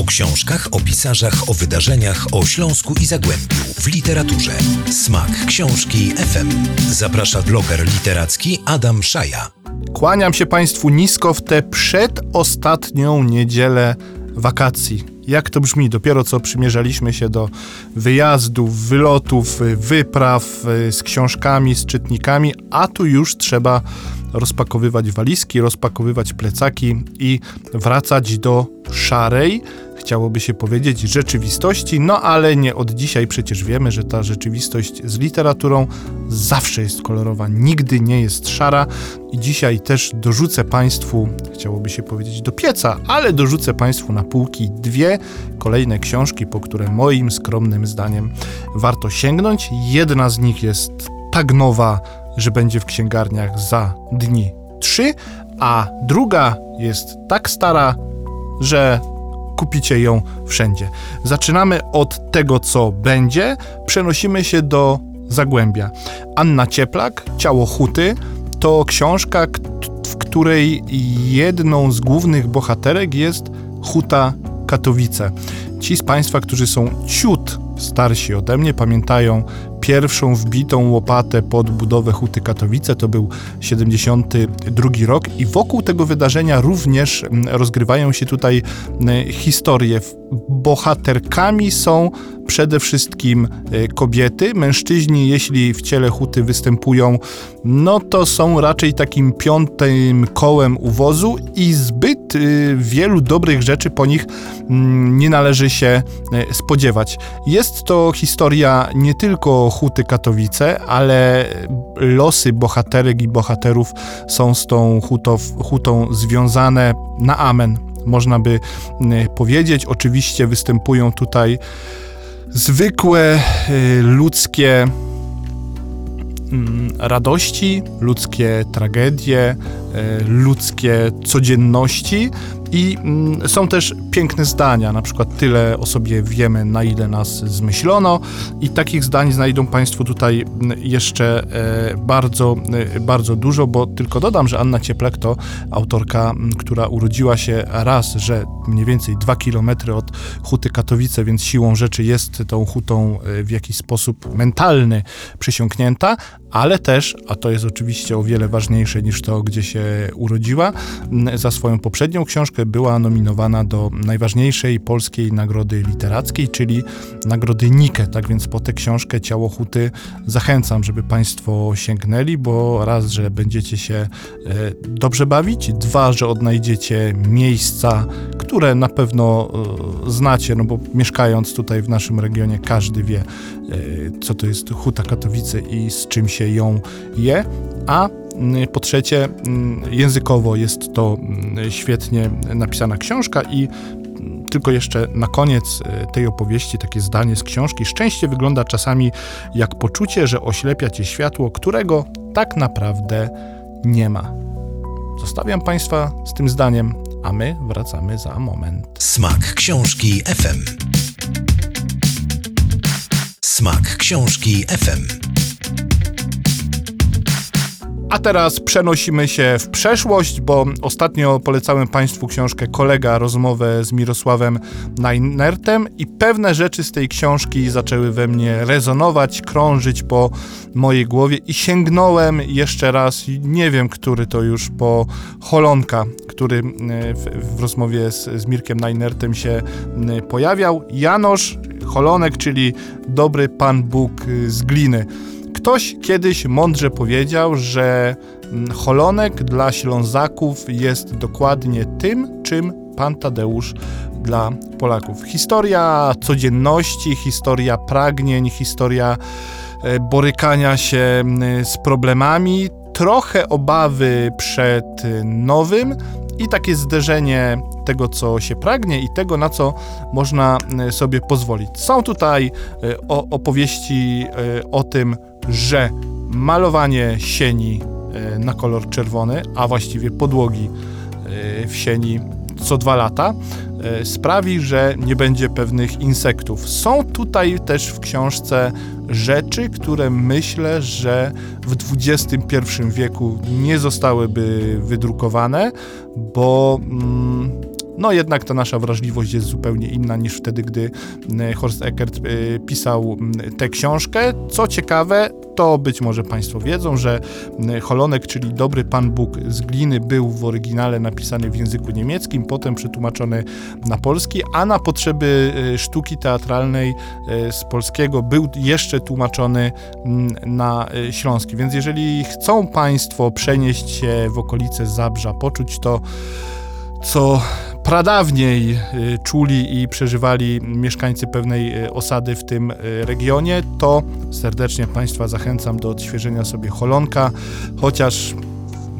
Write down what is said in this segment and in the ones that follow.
O książkach, o pisarzach, o wydarzeniach, o Śląsku i Zagłębiu w literaturze. Smak książki FM. Zaprasza bloger literacki Adam Szaja. Kłaniam się Państwu nisko w tę przedostatnią niedzielę wakacji. Jak to brzmi? Dopiero co przymierzaliśmy się do wyjazdów, wylotów, wypraw y, z książkami, z czytnikami, a tu już trzeba rozpakowywać walizki, rozpakowywać plecaki i wracać do szarej, chciałoby się powiedzieć, rzeczywistości, no ale nie od dzisiaj przecież wiemy, że ta rzeczywistość z literaturą zawsze jest kolorowa, nigdy nie jest szara i dzisiaj też dorzucę Państwu, chciałoby się powiedzieć do pieca, ale dorzucę Państwu na półki dwie kolejne książki, po które moim skromnym zdaniem warto sięgnąć. Jedna z nich jest tak nowa, że będzie w księgarniach za dni trzy, a druga jest tak stara, że kupicie ją wszędzie. Zaczynamy od tego, co będzie, przenosimy się do Zagłębia. Anna Cieplak, Ciało Huty, to książka, w której jedną z głównych bohaterek jest Huta Katowice. Ci z Państwa, którzy są ciut starsi ode mnie, pamiętają pierwszą wbitą łopatę pod budowę Huty Katowice. To był 72 rok i wokół tego wydarzenia również mm, rozgrywają się tutaj mm, historie. Bohaterkami są przede wszystkim e, kobiety. Mężczyźni, jeśli w ciele huty występują, no to są raczej takim piątym kołem uwozu i zbyt e, wielu dobrych rzeczy po nich mm, nie należy się e, spodziewać. Jest to historia nie tylko huty Katowice, ale losy bohaterek i bohaterów są z tą hutą, hutą związane na amen można by powiedzieć. Oczywiście występują tutaj zwykłe y, ludzkie mm, radości, ludzkie tragedie, y, ludzkie codzienności, i mm, są też piękne zdania, na przykład tyle o sobie wiemy, na ile nas zmyślono. I takich zdań znajdą Państwo tutaj mm, jeszcze e, bardzo, e, bardzo dużo, bo tylko dodam, że Anna Cieplek to autorka, mm, która urodziła się raz, że mniej więcej dwa kilometry od Huty Katowice, więc siłą rzeczy jest tą hutą e, w jakiś sposób mentalny przysiągnięta, ale też, a to jest oczywiście o wiele ważniejsze niż to, gdzie się urodziła, za swoją poprzednią książkę była nominowana do najważniejszej polskiej nagrody literackiej, czyli nagrody Nike. Tak więc po tę książkę Ciało Huty zachęcam, żeby Państwo sięgnęli, bo raz, że będziecie się e, dobrze bawić, dwa, że odnajdziecie miejsca, które na pewno e, znacie, no bo mieszkając tutaj w naszym regionie każdy wie, E, co to jest Huta Katowice i z czym się ją je, a po trzecie, mm, językowo jest to mm, świetnie napisana książka i tylko jeszcze na koniec e, tej opowieści takie zdanie z książki. Szczęście wygląda czasami jak poczucie, że oślepia cię światło, którego tak naprawdę nie ma. Zostawiam Państwa z tym zdaniem, a my wracamy za moment. Smak książki FM. Smak książki FM. A teraz przenosimy się w przeszłość, bo ostatnio polecałem Państwu książkę Kolega, rozmowę z Mirosławem Najnertem i pewne rzeczy z tej książki zaczęły we mnie rezonować, krążyć po mojej głowie i sięgnąłem jeszcze raz, nie wiem, który to już, po Holonka, który e, w, w rozmowie z, z Mirkiem Najnertem się pojawiał. Janosz Holonek, czyli dobry Pan Bóg z gliny. Ktoś kiedyś mądrze powiedział, że mm, Holonek dla Ślązaków jest dokładnie tym, czym Pan Tadeusz dla Polaków. Historia codzienności, historia pragnień, historia e, borykania się mm, z problemami, trochę obawy przed nowym i takie zderzenie tego, co się pragnie i tego, na co można e, sobie pozwolić. Są tutaj e, opowieści o tym, że malowanie sieni na kolor czerwony, a właściwie podłogi w sieni co dwa lata, sprawi, że nie będzie pewnych insektów. Są tutaj też w książce rzeczy, które myślę, że w XXI wieku nie zostałyby wydrukowane, bo. Mm, no jednak ta nasza wrażliwość jest zupełnie inna niż wtedy, gdy e, Horst Eckert e, pisał m, tę książkę. Co ciekawe, to być może Państwo wiedzą, że m, Holonek, czyli dobry Pan Bóg z gliny, był w oryginale napisany w języku niemieckim, potem przetłumaczony na polski, a na potrzeby e, sztuki teatralnej e, z polskiego był jeszcze tłumaczony na śląski. Więc jeżeli chcą Państwo przenieść się w okolice Zabrza, poczuć to, co pradawniej y, czuli i przeżywali mieszkańcy pewnej y, osady w tym y, regionie, to serdecznie Państwa zachęcam do odświeżenia sobie Holonka, chociaż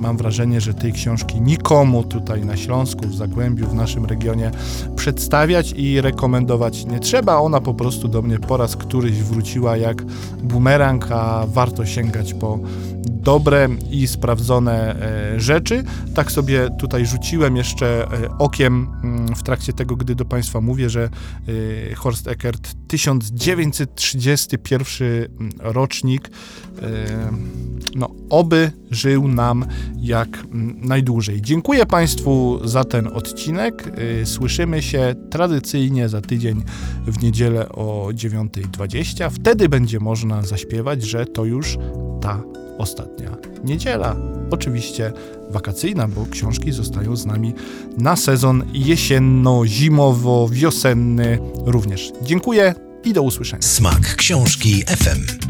mam wrażenie, że tej książki nikomu tutaj na Śląsku, w Zagłębiu, w naszym regionie przedstawiać i rekomendować nie trzeba. Ona po prostu do mnie po raz któryś wróciła jak bumerang, a warto sięgać po dobre i sprawdzone e, rzeczy. Tak sobie tutaj rzuciłem jeszcze e, okiem mm, w trakcie tego, gdy do Państwa mówię, że e, Horst Eckert 1931 rocznik e, no, oby żył nam jak mm, najdłużej. Dziękuję Państwu za ten odcinek. Słyszymy się tradycyjnie za tydzień w niedzielę o 9.20. Wtedy będzie można zaśpiewać, że to już ta ostatnia niedziela. Oczywiście wakacyjna, bo książki zostają z nami na sezon jesienno-zimowo-wiosenny również. Dziękuję i do usłyszenia. Smak książki FM.